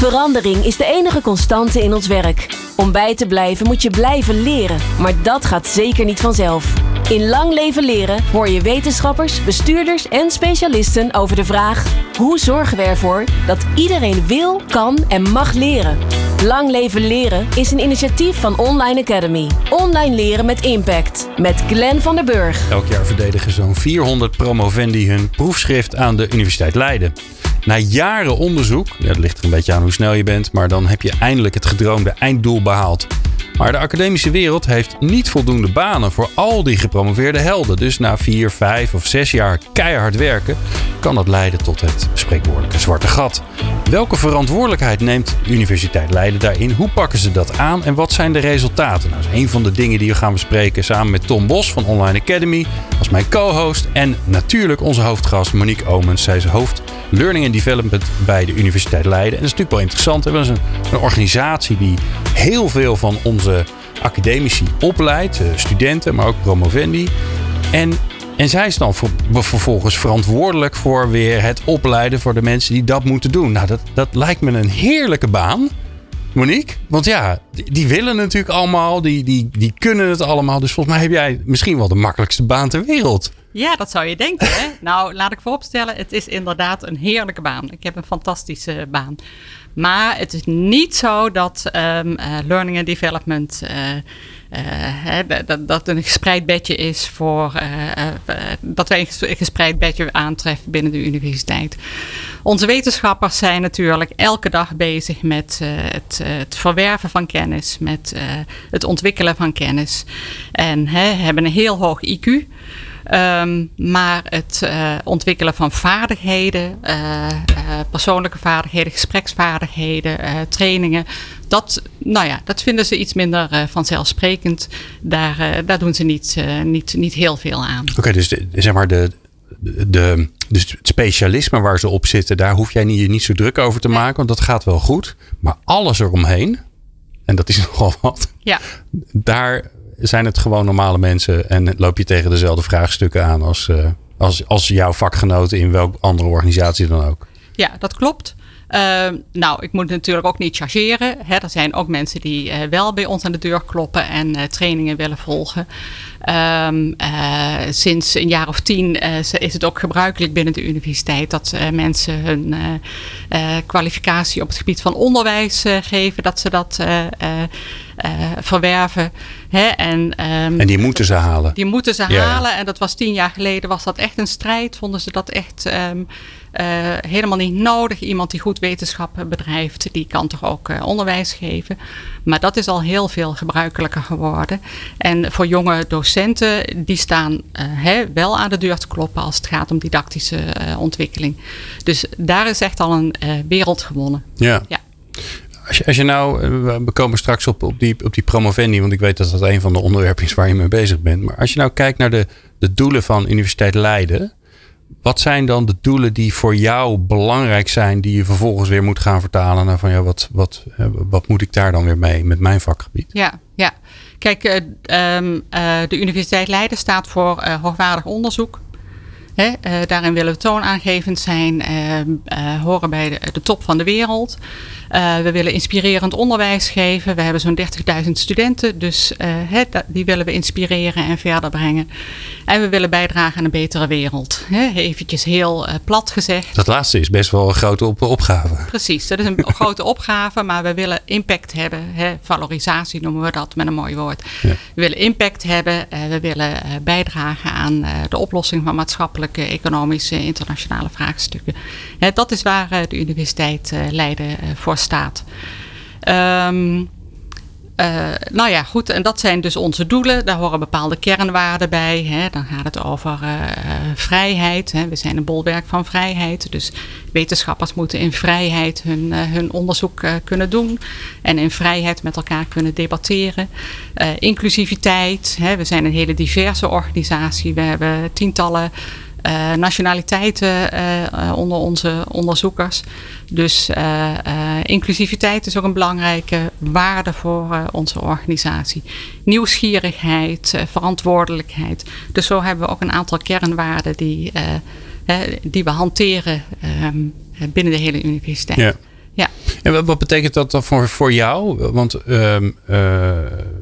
Verandering is de enige constante in ons werk. Om bij te blijven moet je blijven leren, maar dat gaat zeker niet vanzelf. In Lang Leven Leren hoor je wetenschappers, bestuurders en specialisten over de vraag: hoe zorgen we ervoor dat iedereen wil, kan en mag leren? Lang Leven Leren is een initiatief van Online Academy. Online leren met impact. Met Glenn van der Burg. Elk jaar verdedigen zo'n 400 promovendi hun proefschrift aan de Universiteit Leiden. Na jaren onderzoek, ja, dat ligt er een beetje aan hoe snel je bent, maar dan heb je eindelijk het gedroomde einddoel behaald. Maar de academische wereld heeft niet voldoende banen voor al die gepromoveerde helden. Dus na vier, vijf of zes jaar keihard werken kan dat leiden tot het spreekwoordelijke zwarte gat. Welke verantwoordelijkheid neemt Universiteit Leiden daarin? Hoe pakken ze dat aan en wat zijn de resultaten? Nou, dat is een van de dingen die we gaan bespreken samen met Tom Bos van Online Academy als mijn co-host. En natuurlijk onze hoofdgast Monique Omens. Zij is hoofd Learning and Development bij de Universiteit Leiden. En dat is natuurlijk wel interessant. We hebben een, organisatie die heel veel van onze academici opleidt. eh, Studenten, maar ook promovendi. En, en zij is dan ver- vervolgens verantwoordelijk voor weer het opleiden voor de mensen die dat moeten doen. Nou, dat, dat lijkt me een heerlijke baan. Monique? Want ja, die, die willen natuurlijk allemaal, die, die, die kunnen het allemaal. Dus volgens mij heb jij misschien wel de makkelijkste baan ter wereld. Ja, dat zou je denken. Hè? nou, laat ik vooropstellen, het is inderdaad een heerlijke baan. Ik heb een fantastische baan. Maar het is niet zo dat ehm, eh, learning and development eh, eh, hè, dat, dat een gespreid bedje is voor dat wij een ges- een gespreid bedje aantreffen binnen de universiteit. Onze wetenschappers zijn natuurlijk elke dag bezig met het, het verwerven van kennis, met het ontwikkelen van kennis. En hè, hebben een heel hoog IQ. Ehm, maar het eh, ontwikkelen van vaardigheden, eh, eh, persoonlijke vaardigheden, gespreksvaardigheden, trainingen, dat, nou ja, dat vinden ze iets minder vanzelfsprekend. Daar, daar doen ze niet, niet, niet heel veel aan. Oké, dus de, zeg maar de, de, dus het specialisme waar ze op zitten, daar hoef jij niet, je niet zo druk over te maken, want dat gaat wel goed. Maar alles eromheen, en dat is nogal wat, Ja, daar zijn het gewoon normale mensen en loop je tegen dezelfde vraagstukken aan als, eh, als, als jouw vakgenoten in welke andere organisatie dan ook. ja dat klopt. Ehm, nou, ik moet natuurlijk ook niet chargeren. Hè. Er zijn ook mensen die eh, wel bij ons aan de deur kloppen en eh, trainingen willen volgen. Ehm, eh, sinds een jaar of tien is het ook gebruikelijk binnen de universiteit dat mensen hun kwalificatie op het gebied van onderwijs geven, dat ze dat verwerven. Hè. En, ehm, En die moeten ze halen. die moeten ze Ja, ja. halen. En dat was tien jaar geleden, was dat echt een strijd. Vonden ze dat echt ehm, eh, helemaal niet nodig. Iemand die goed wetenschap bedrijft, die kan toch ook eh, onderwijs geven. Maar dat is al heel veel gebruikelijker geworden. En voor jonge docenten, die staan eh, hè, wel aan de deur te kloppen als het gaat om didactische eh, ontwikkeling. Dus daar is echt al een eh, wereld gewonnen. Ja. Ja. Als je, nou, eh, we komen straks op, op, die, op die promovendi, want ik weet dat dat een van de onderwerpen is waar je mee bezig bent. Maar als je nou kijkt naar de, de doelen van Universiteit Leiden, wat zijn dan de doelen die voor jou belangrijk zijn, die je vervolgens weer moet gaan vertalen naar van ja, wat, wat, eh, wat moet ik daar dan weer mee met mijn vakgebied? Ja, ja. Kijk, eh, ehm, eh, de Universiteit Leiden staat voor hoogwaardig onderzoek. Daarin willen we toonaangevend zijn, ehm, eh, horen bij de top van de wereld. Eh, we willen inspirerend onderwijs geven. We hebben zo'n 30.000 studenten, dus eh, die willen we inspireren en verder brengen. En we willen bijdragen aan een betere wereld. Hè, eventjes heel eh, plat gezegd. Dat laatste is best wel een grote op, opgave. Precies, dat is een grote opgave, maar we willen impact hebben. Valorisatie noemen we dat met een mooi woord. Ja. We willen impact hebben, we willen bijdragen aan de oplossing van maatschappelijke, economische, internationale vraagstukken. Dat is waar de Universiteit Leiden voor staat. Eh, nou ja, goed. En dat zijn dus onze doelen. Daar horen bepaalde kernwaarden bij. Hè. Dan gaat het over eh, vrijheid. Hè. We zijn een bolwerk van vrijheid. Dus wetenschappers moeten in vrijheid hun, eh, hun onderzoek kunnen doen. En in vrijheid met elkaar kunnen debatteren. Inclusiviteit. Hè. We zijn een hele diverse organisatie. We hebben tientallen eh, nationaliteiten eh, onder onze onderzoekers. Dus eh, inclusiviteit is ook een belangrijke waarde voor onze organisatie. Nieuwsgierigheid, verantwoordelijkheid. Dus zo hebben we ook een aantal kernwaarden die, die we hanteren ehm, binnen de hele universiteit. Ja. En wat, betekent dat dan voor, voor jou? Want um,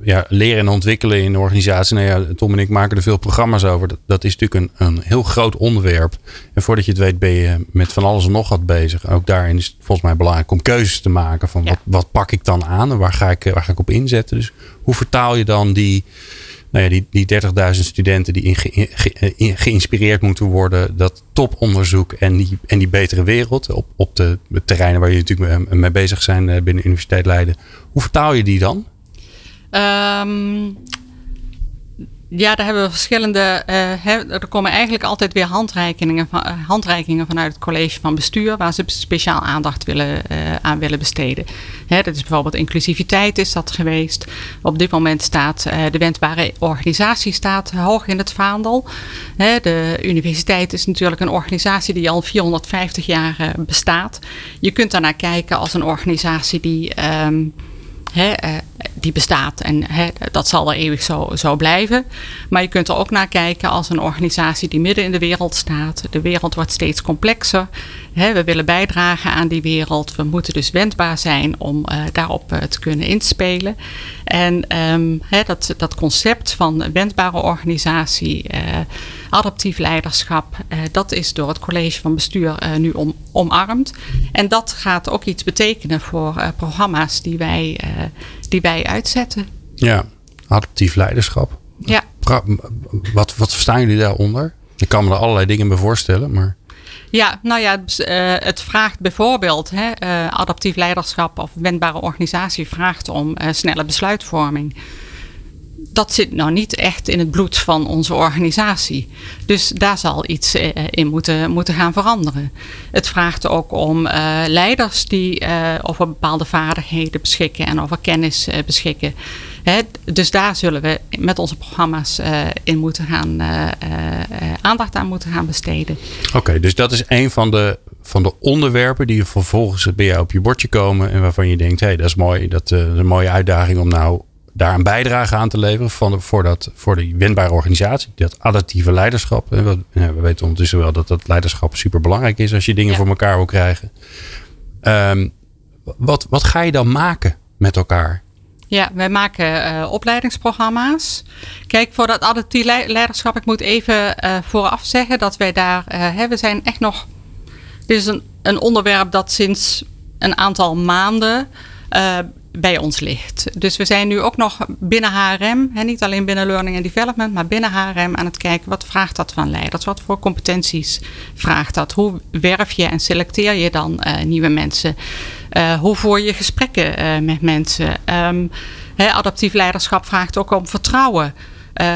ja, leren en ontwikkelen in de organisatie. Nou ja, Tom en ik maken er veel programma's over. Dat, dat is natuurlijk een, een heel groot onderwerp. En voordat je het weet ben je met van alles en nog wat bezig. Ook daarin is het volgens mij belangrijk om keuzes te maken. Van wat, wat pak ik dan aan en waar ga ik, waar ga ik op inzetten? Dus hoe vertaal je dan die nou ja, die, die 30.000 studenten die geïnspireerd moeten worden, dat toponderzoek en die, en die betere wereld op, op de, terreinen waar je natuurlijk mee, bezig zijn eh, binnen Universiteit Leiden. Hoe vertaal je die dan? Um, ja, daar hebben we verschillende. Uh, er komen eigenlijk altijd weer handreikingen, van, uh, handreikingen vanuit het college van bestuur, waar ze speciaal aandacht willen, uh, aan willen besteden. Dat is bijvoorbeeld inclusiviteit is dat geweest. Op dit moment staat de wendbare organisatie staat hoog in het vaandel. De universiteit is natuurlijk een organisatie die al 450 jaar bestaat. Je kunt daarnaar kijken als een organisatie die. Um, Eh, die bestaat en dat zal er eeuwig zo, zo blijven. Maar je kunt er ook naar kijken als een organisatie die midden in de wereld staat. De wereld wordt steeds complexer. We willen bijdragen aan die wereld. We moeten dus wendbaar zijn om uh, daarop uh, te kunnen inspelen. En um, dat, dat concept van wendbare organisatie, uh, adaptief leiderschap, dat is door het college van bestuur nu om, omarmd. En dat gaat ook iets betekenen voor programma's die wij, die wij uitzetten. Ja, adaptief leiderschap. Ja. Wat, wat verstaan jullie daaronder? Ik kan me er allerlei dingen bij voorstellen, maar. Ja, nou ja, uh, het vraagt bijvoorbeeld hè, uh, adaptief leiderschap of wendbare organisatie vraagt om uh, snelle besluitvorming. Dat zit nou niet echt in het bloed van onze organisatie. Dus daar zal iets in moeten, moeten gaan veranderen. Het vraagt ook om leiders die over bepaalde vaardigheden beschikken en over kennis beschikken dus daar zullen we met onze programma's uh, in moeten gaan, uh, aandacht aan moeten gaan besteden. Oké, dus dat is een van de, van de onderwerpen die vervolgens bij jou op je bordje komen. En waarvan je denkt, hé, hey, dat is mooi. Dat is een mooie uitdaging om nou daar een bijdrage aan te leveren van voor, dat, voor die wendbare organisatie. Dat adaptieve leiderschap. En we, we weten ondertussen wel dat dat leiderschap super belangrijk is als je dingen voor elkaar wil krijgen. Um, wat, wat ga je dan maken met elkaar? Ja, wij maken uh, opleidingsprogramma's. Kijk, voor dat adaptief leiderschap, ik moet even uh, vooraf zeggen dat wij daar, uh, we zijn echt nog, dit is een, een onderwerp dat sinds een aantal maanden bij ons ligt. Dus we zijn nu ook nog binnen HRM, hè, niet alleen binnen Learning and Development, maar binnen HRM aan het kijken wat vraagt dat van leiders? Wat voor competenties vraagt dat? Hoe werf je en selecteer je dan nieuwe mensen? Uh, hoe voer je gesprekken uh, met mensen? Um, hè, adaptief leiderschap vraagt ook om vertrouwen,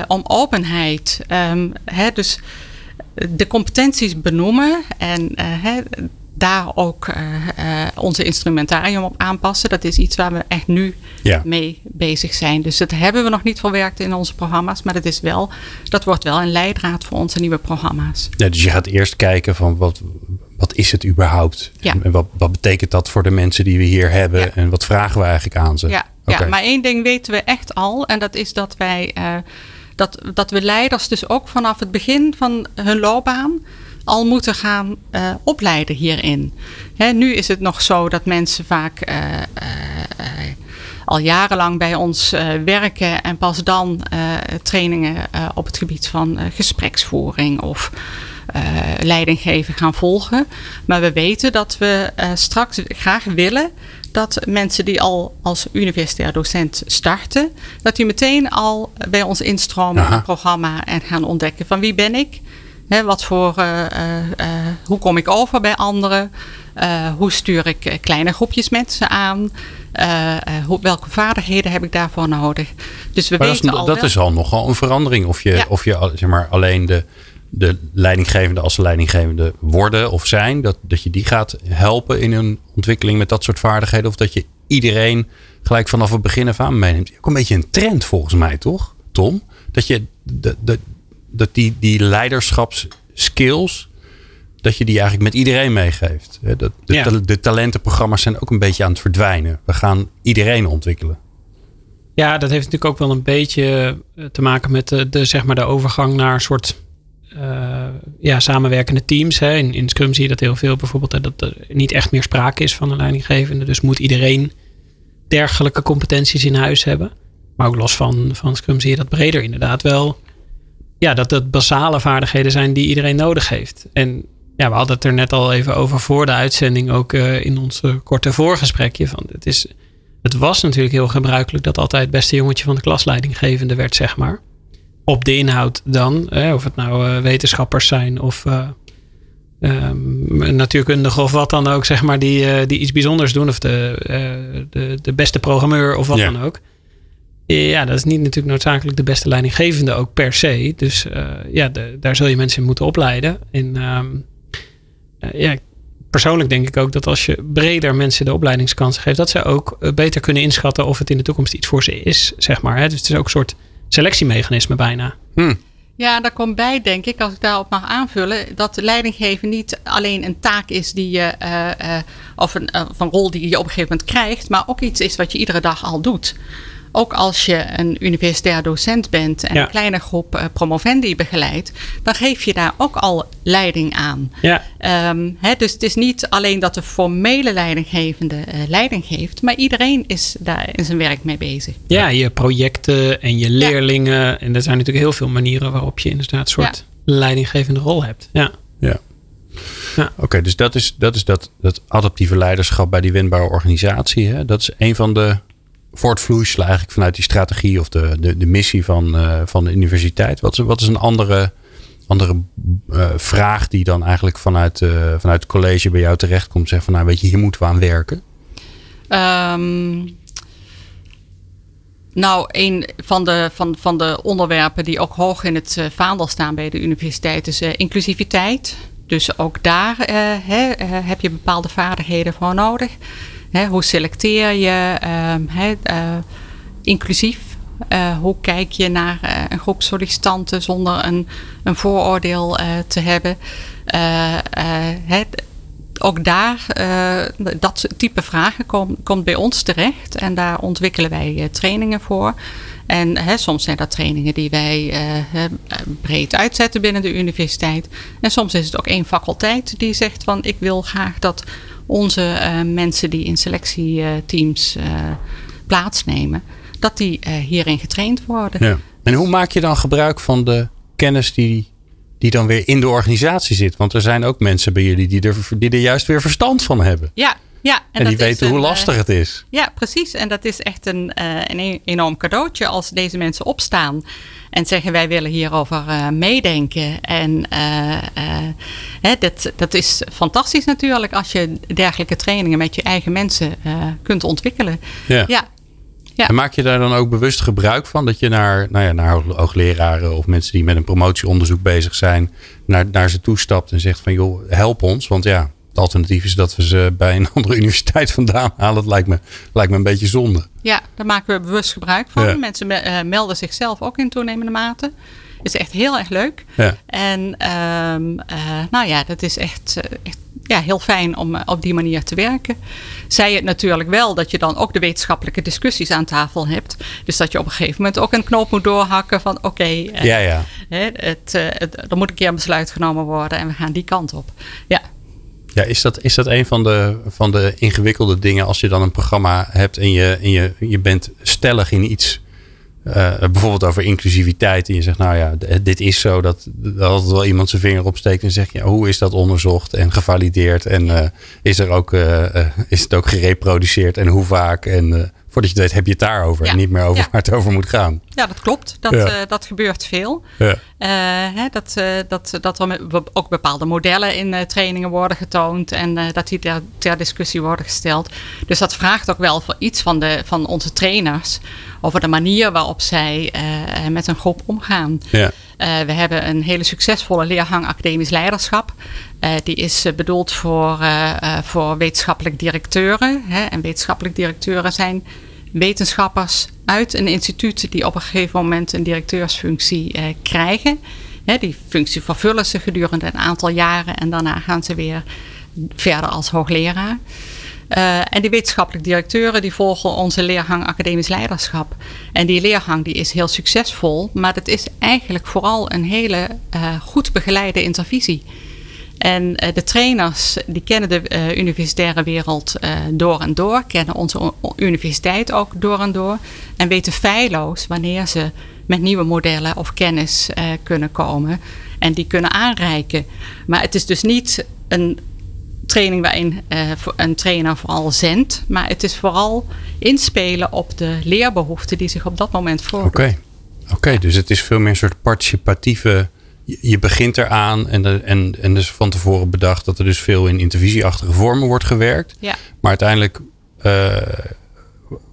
om openheid. Um, hè, dus de competenties benoemen en daar ook uh, uh, onze instrumentarium op aanpassen. Dat is iets waar we echt nu ja. mee bezig zijn. Dus dat hebben we nog niet verwerkt in onze programma's. Maar dat, is wel, dat wordt wel een leidraad voor onze nieuwe programma's. Ja, dus je gaat eerst kijken van wat, wat is het überhaupt? Ja. En wat, wat betekent dat voor de mensen die we hier hebben? Ja. En wat vragen we eigenlijk aan ze? Ja, okay. ja, maar één ding weten we echt al. En dat is dat wij... Uh, dat, dat we leiders dus ook vanaf het begin van hun loopbaan al moeten gaan uh, opleiden hierin. Hè, nu is het nog zo dat mensen vaak uh, uh, al jarenlang bij ons werken en pas dan trainingen op het gebied van gespreksvoering of leidinggeven gaan volgen. Maar we weten dat we straks graag willen dat mensen die al als universitair docent starten, dat die meteen al bij ons instromen in het programma en gaan ontdekken van wie ben ik, wat voor, uh, uh, hoe kom ik over bij anderen? hoe stuur ik kleine groepjes mensen aan? Hoe, welke vaardigheden heb ik daarvoor nodig? Dus we weten dat, is, al dat is al nogal een verandering. Of je, of je zeg maar, alleen de, de leidinggevende als de leidinggevende worden of zijn. Dat, dat je die gaat helpen in hun ontwikkeling met dat soort vaardigheden. Of dat je iedereen gelijk vanaf het begin af aan meeneemt. Ook een beetje een trend volgens mij, toch, Tom? Dat je de, de, dat die, die leiderschapskills, dat je die eigenlijk met iedereen meegeeft. Dat, de, de talentenprogramma's zijn ook een beetje aan het verdwijnen. We gaan iedereen ontwikkelen. Ja, dat heeft natuurlijk ook wel een beetje eh, te maken met de, de zeg maar de overgang naar een soort ja, samenwerkende teams. Hè. In, Scrum zie je dat heel veel bijvoorbeeld. Dat er niet echt meer sprake is van een leidinggevende. Dus moet iedereen dergelijke competenties in huis hebben. Maar ook los van, van Scrum zie je dat breder inderdaad wel. Ja, dat dat basale vaardigheden zijn die iedereen nodig heeft. En ja, we hadden het er net al even over voor de uitzending, ook uh, in ons korte voorgesprekje. Van het, is, het was natuurlijk heel gebruikelijk dat altijd het beste jongetje van de klasleidinggevende werd, zeg maar. Op de inhoud dan, of het nou uh, wetenschappers zijn of uh, um, natuurkundigen of wat dan ook, zeg maar, die, die iets bijzonders doen. Of de, de, de beste programmeur of wat ja. dan ook. Ja, dat is niet natuurlijk noodzakelijk de beste leidinggevende ook per se. Dus ja, de, daar zul je mensen in moeten opleiden. En um, uh, ja, persoonlijk denk ik ook dat als je breder mensen de opleidingskansen geeft, dat ze ook beter kunnen inschatten of het in de toekomst iets voor ze is, zeg maar. Hè? Dus het is ook een soort selectiemechanisme bijna. Hmm. Ja, daar komt bij, denk ik, als ik daarop mag aanvullen, dat leidinggeven niet alleen een taak is die je, uh, of, een, of een rol die je op een gegeven moment krijgt, maar ook iets is wat je iedere dag al doet ook als je een universitair docent bent en een kleine groep uh, promovendi begeleidt, dan geef je daar ook al leiding aan. Ja. Um, dus het is niet alleen dat de formele leidinggevende uh, leiding geeft, maar iedereen is daar in zijn werk mee bezig. Ja, je projecten en je leerlingen. En er zijn natuurlijk heel veel manieren waarop je inderdaad een soort leidinggevende rol hebt. Ja. Ja. Ja. Oké, dus dat is, dat, is dat, dat adaptieve leiderschap bij die winbare organisatie. Hè? Dat is een van de voortvloeisel eigenlijk vanuit die strategie of de, de, de missie van, uh, van de universiteit? Wat is, wat is een andere, andere uh, vraag die dan eigenlijk vanuit, uh, vanuit het college bij jou terechtkomt? Zeg van nou weet je, hier moeten we aan werken. Um, nou, een van de, van, van de onderwerpen die ook hoog in het vaandel staan bij de universiteit is inclusiviteit. Dus ook daar he, heb je bepaalde vaardigheden voor nodig hoe selecteer je uh, inclusief? Uh, hoe kijk je naar uh, een groep sollicitanten zonder een, een vooroordeel te hebben? ook daar, dat type vragen kom, komt bij ons terecht en daar ontwikkelen wij trainingen voor. En hè, soms zijn dat trainingen die wij breed uitzetten binnen de universiteit. En soms is het ook één faculteit die zegt van ik wil graag dat onze uh, mensen die in selectieteams uh, plaatsnemen, dat die uh, hierin getraind worden. Ja. En hoe maak je dan gebruik van de kennis die, die dan weer in de organisatie zit? Want er zijn ook mensen bij jullie die er, die er juist weer verstand van hebben. Ja, ja, en, en die weten hoe lastig het is. Ja, precies. En dat is echt een, een e-, enorm cadeautje als deze mensen opstaan en zeggen wij willen hierover uh, meedenken. En uh, hè, dat, dat is fantastisch natuurlijk als je dergelijke trainingen met je eigen mensen kunt ontwikkelen. Ja. ja. Ja. En maak je daar dan ook bewust gebruik van? Dat je naar, nou ja, naar hoogleraren of mensen die met een promotieonderzoek bezig zijn, naar, naar ze toestapt en zegt van joh, help ons. Want ja, het alternatief is dat we ze bij een andere universiteit vandaan halen. Dat lijkt me, lijkt me een beetje zonde. Ja, daar maken we bewust gebruik van. Mensen uh, melden zichzelf ook in toenemende mate. Is echt heel erg leuk. Ja. En um, uh, nou ja, dat is echt, uh, echt ja, heel fijn om op die manier te werken. Zij het natuurlijk wel dat je dan ook de wetenschappelijke discussies aan tafel hebt. Dus dat je op een gegeven moment ook een knoop moet doorhakken van oké, okay, ja, ja. het, het, er moet een keer een besluit genomen worden en we gaan die kant op. Ja. Ja, is dat, is dat een van de, van de ingewikkelde dingen als je dan een programma hebt en je, en je, je bent stellig in iets, uh, bijvoorbeeld over inclusiviteit, en je zegt, nou ja, dit is zo, dat, dat altijd wel iemand zijn vinger opsteekt en zegt, ja, hoe is dat onderzocht en gevalideerd en uh, is, er ook, uh, is het ook gereproduceerd en hoe vaak en voordat je het weet heb je het daarover en niet meer over waar het over moet gaan. Ja, dat klopt. Dat, uh, dat gebeurt veel. Ja. Uh, hè, dat, uh, dat, dat er ook bepaalde modellen in trainingen worden getoond en dat die ter, ter, discussie worden gesteld. Dus dat vraagt ook wel voor iets van, de, van onze trainers over de manier waarop zij met een groep omgaan. Ja. we hebben een hele succesvolle leergang academisch leiderschap. die is bedoeld voor, voor wetenschappelijk directeuren. Hè, en wetenschappelijk directeuren zijn wetenschappers uit een instituut die op een gegeven moment een directeursfunctie eh, krijgen. die functie vervullen ze gedurende een aantal jaren en daarna gaan ze weer verder als hoogleraar. En die wetenschappelijke directeuren die volgen onze leergang academisch leiderschap. En die leergang die is heel succesvol, maar het is eigenlijk vooral een hele goed begeleide intervisie. En de trainers die kennen de universitaire wereld door en door, kennen onze universiteit ook door en door en weten feilloos wanneer ze met nieuwe modellen of kennis kunnen komen en die kunnen aanreiken. Maar het is dus niet een training waarin uh, een trainer vooral zendt, maar het is vooral inspelen op de leerbehoeften die zich op dat moment voordoen. Oké, Oké, dus het is veel meer een soort participatieve. Je begint eraan en, de, en, en dus van tevoren bedacht dat er dus veel in intervisieachtige vormen wordt gewerkt. Ja. Maar uiteindelijk uh,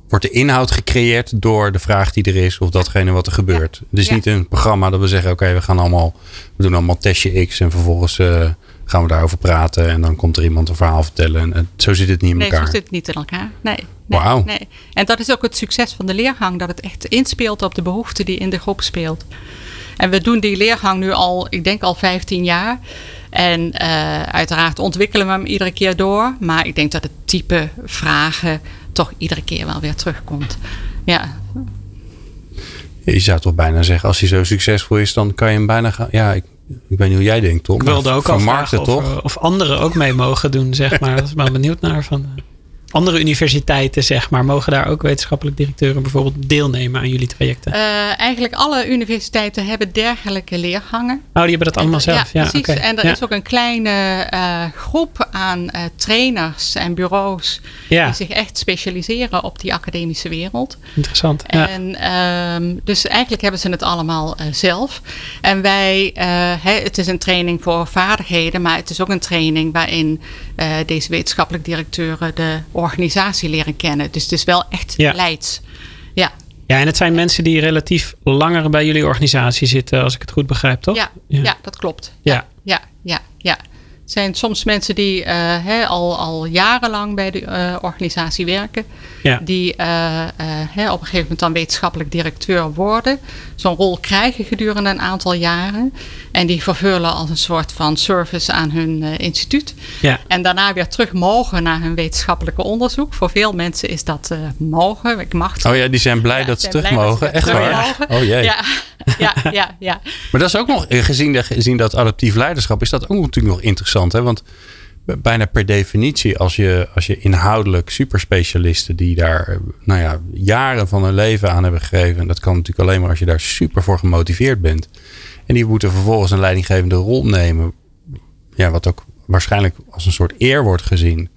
wordt de inhoud gecreëerd door de vraag die er is of datgene wat er gebeurt. Het is niet een programma dat we zeggen: oké, we gaan allemaal, we doen allemaal testje X en vervolgens uh, gaan we daarover praten en dan komt er iemand een verhaal vertellen. En zo zit het niet in elkaar. Nee, zo zit het niet in elkaar. Nee. Nee, Wauw. nee. En dat is ook het succes van de leergang, dat het echt inspeelt op de behoeften die in de groep speelt. En we doen die leergang nu al, ik denk al 15 jaar. En uh, uiteraard ontwikkelen we hem iedere keer door. Maar ik denk dat het type vragen toch iedere keer wel weer terugkomt. Ja. Je zou toch bijna zeggen, als hij zo succesvol is, dan kan je hem bijna gaan. Ja, ik, ik weet niet hoe jij denkt, toch? Ik wilde ook al vragen of, of, anderen ook mee mogen doen, zeg maar. Dat is wel benieuwd naar van andere universiteiten, zeg maar, mogen daar ook wetenschappelijk directeuren bijvoorbeeld deelnemen aan jullie trajecten? Uh, eigenlijk alle universiteiten hebben dergelijke leergangen. Oh, die hebben dat allemaal zelf. Ja, ja precies. Okay. En er ja. is ook een kleine uh, groep aan uh, trainers en bureaus ja. die zich echt specialiseren op die academische wereld. Interessant. En um, dus eigenlijk hebben ze het allemaal zelf. En wij, he, het is een training voor vaardigheden, maar het is ook een training waarin deze wetenschappelijk directeuren de organisatie leren kennen. Dus het is wel echt ja. leids. Ja. Ja, en het zijn mensen die relatief langer bij jullie organisatie zitten, als ik het goed begrijp, toch? Ja, ja. ja dat klopt. Ja, ja, ja. ja. Het zijn soms mensen die uh, he, al, al jarenlang bij de uh, organisatie werken. Ja. Die uh, he, op een gegeven moment dan wetenschappelijk directeur worden. Zo'n rol krijgen gedurende een aantal jaren. En die vervullen als een soort van service aan hun instituut. Ja. En daarna weer terug mogen naar hun wetenschappelijke onderzoek. Voor veel mensen is dat mogen. Ik mag oh ja, die zijn blij ja, dat ze terug mogen. Echt terug waar? Mogen. Oh jee. Ja, ja, ja, ja. Maar dat is ook nog, gezien, de, gezien dat adaptief leiderschap, is dat ook natuurlijk nog interessant. Hè? Want bijna per definitie, als je, als je inhoudelijk superspecialisten die daar nou ja, jaren van hun leven aan hebben gegeven. En dat kan natuurlijk alleen maar als je daar super voor gemotiveerd bent. En die moeten vervolgens een leidinggevende rol nemen. Ja, wat ook waarschijnlijk als een soort eer wordt gezien.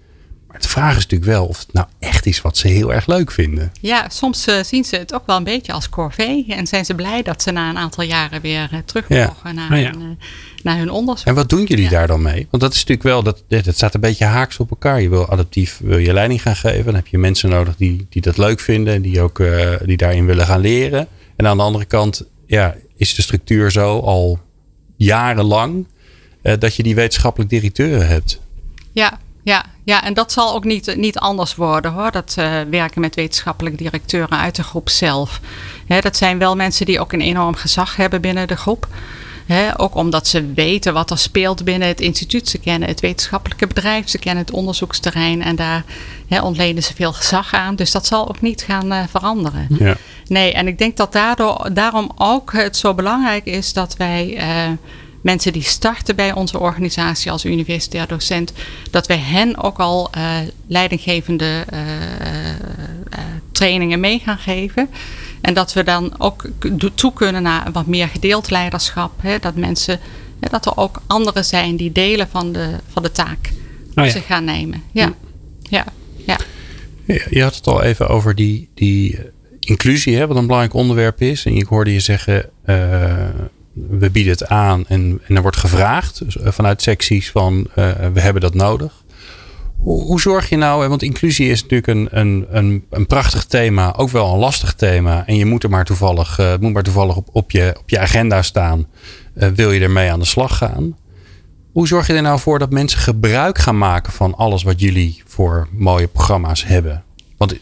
De vraag is natuurlijk wel of het nou echt is wat ze heel erg leuk vinden. Ja, soms uh, zien ze het ook wel een beetje als corvée. En zijn ze blij dat ze na een aantal jaren weer uh, terug mogen ja. naar, oh ja. hun, uh, naar hun onderzoek. En wat doen jullie Ja. daar dan mee? Want dat is natuurlijk wel, dat, dat staat een beetje haaks op elkaar. Je wil adaptief wil je leiding gaan geven. Dan heb je mensen nodig die, die dat leuk vinden. En die ook uh, die daarin willen gaan leren. En aan de andere kant ja, is de structuur zo al jarenlang. Uh, dat je die wetenschappelijk directeuren hebt. Ja, ja, ja, en dat zal ook niet, niet anders worden hoor. Dat uh, werken met wetenschappelijk directeuren uit de groep zelf. He, dat zijn wel mensen die ook een enorm gezag hebben binnen de groep. He, ook omdat ze weten wat er speelt binnen het instituut. Ze kennen het wetenschappelijke bedrijf, ze kennen het onderzoeksterrein en daar he, ontlenen ze veel gezag aan. Dus dat zal ook niet gaan uh, veranderen. Ja. Nee, en ik denk dat daardoor, daarom ook het zo belangrijk is dat wij. Uh, mensen die starten bij onze organisatie als universitair docent, dat wij hen ook al uh, leidinggevende uh, uh, trainingen mee gaan geven. En dat we dan ook toe kunnen naar wat meer gedeeld leiderschap. Hè, dat mensen, hè, dat er ook anderen zijn die delen van de, van de taak Oh op zich gaan nemen. Ja, ja, ja. Je had het al even over die, die inclusie, hè, wat een belangrijk onderwerp is. En ik hoorde je zeggen, uh, we bieden het aan en, en er wordt gevraagd dus vanuit secties van uh, we hebben dat nodig. Hoe, zorg je nou, want inclusie is natuurlijk een, een, een, een, prachtig thema, ook wel een lastig thema. En je moet er maar toevallig, uh, moet maar toevallig op, op, je, op je agenda staan. Wil je ermee aan de slag gaan? Hoe zorg je er nou voor dat mensen gebruik gaan maken van alles wat jullie voor mooie programma's hebben? Want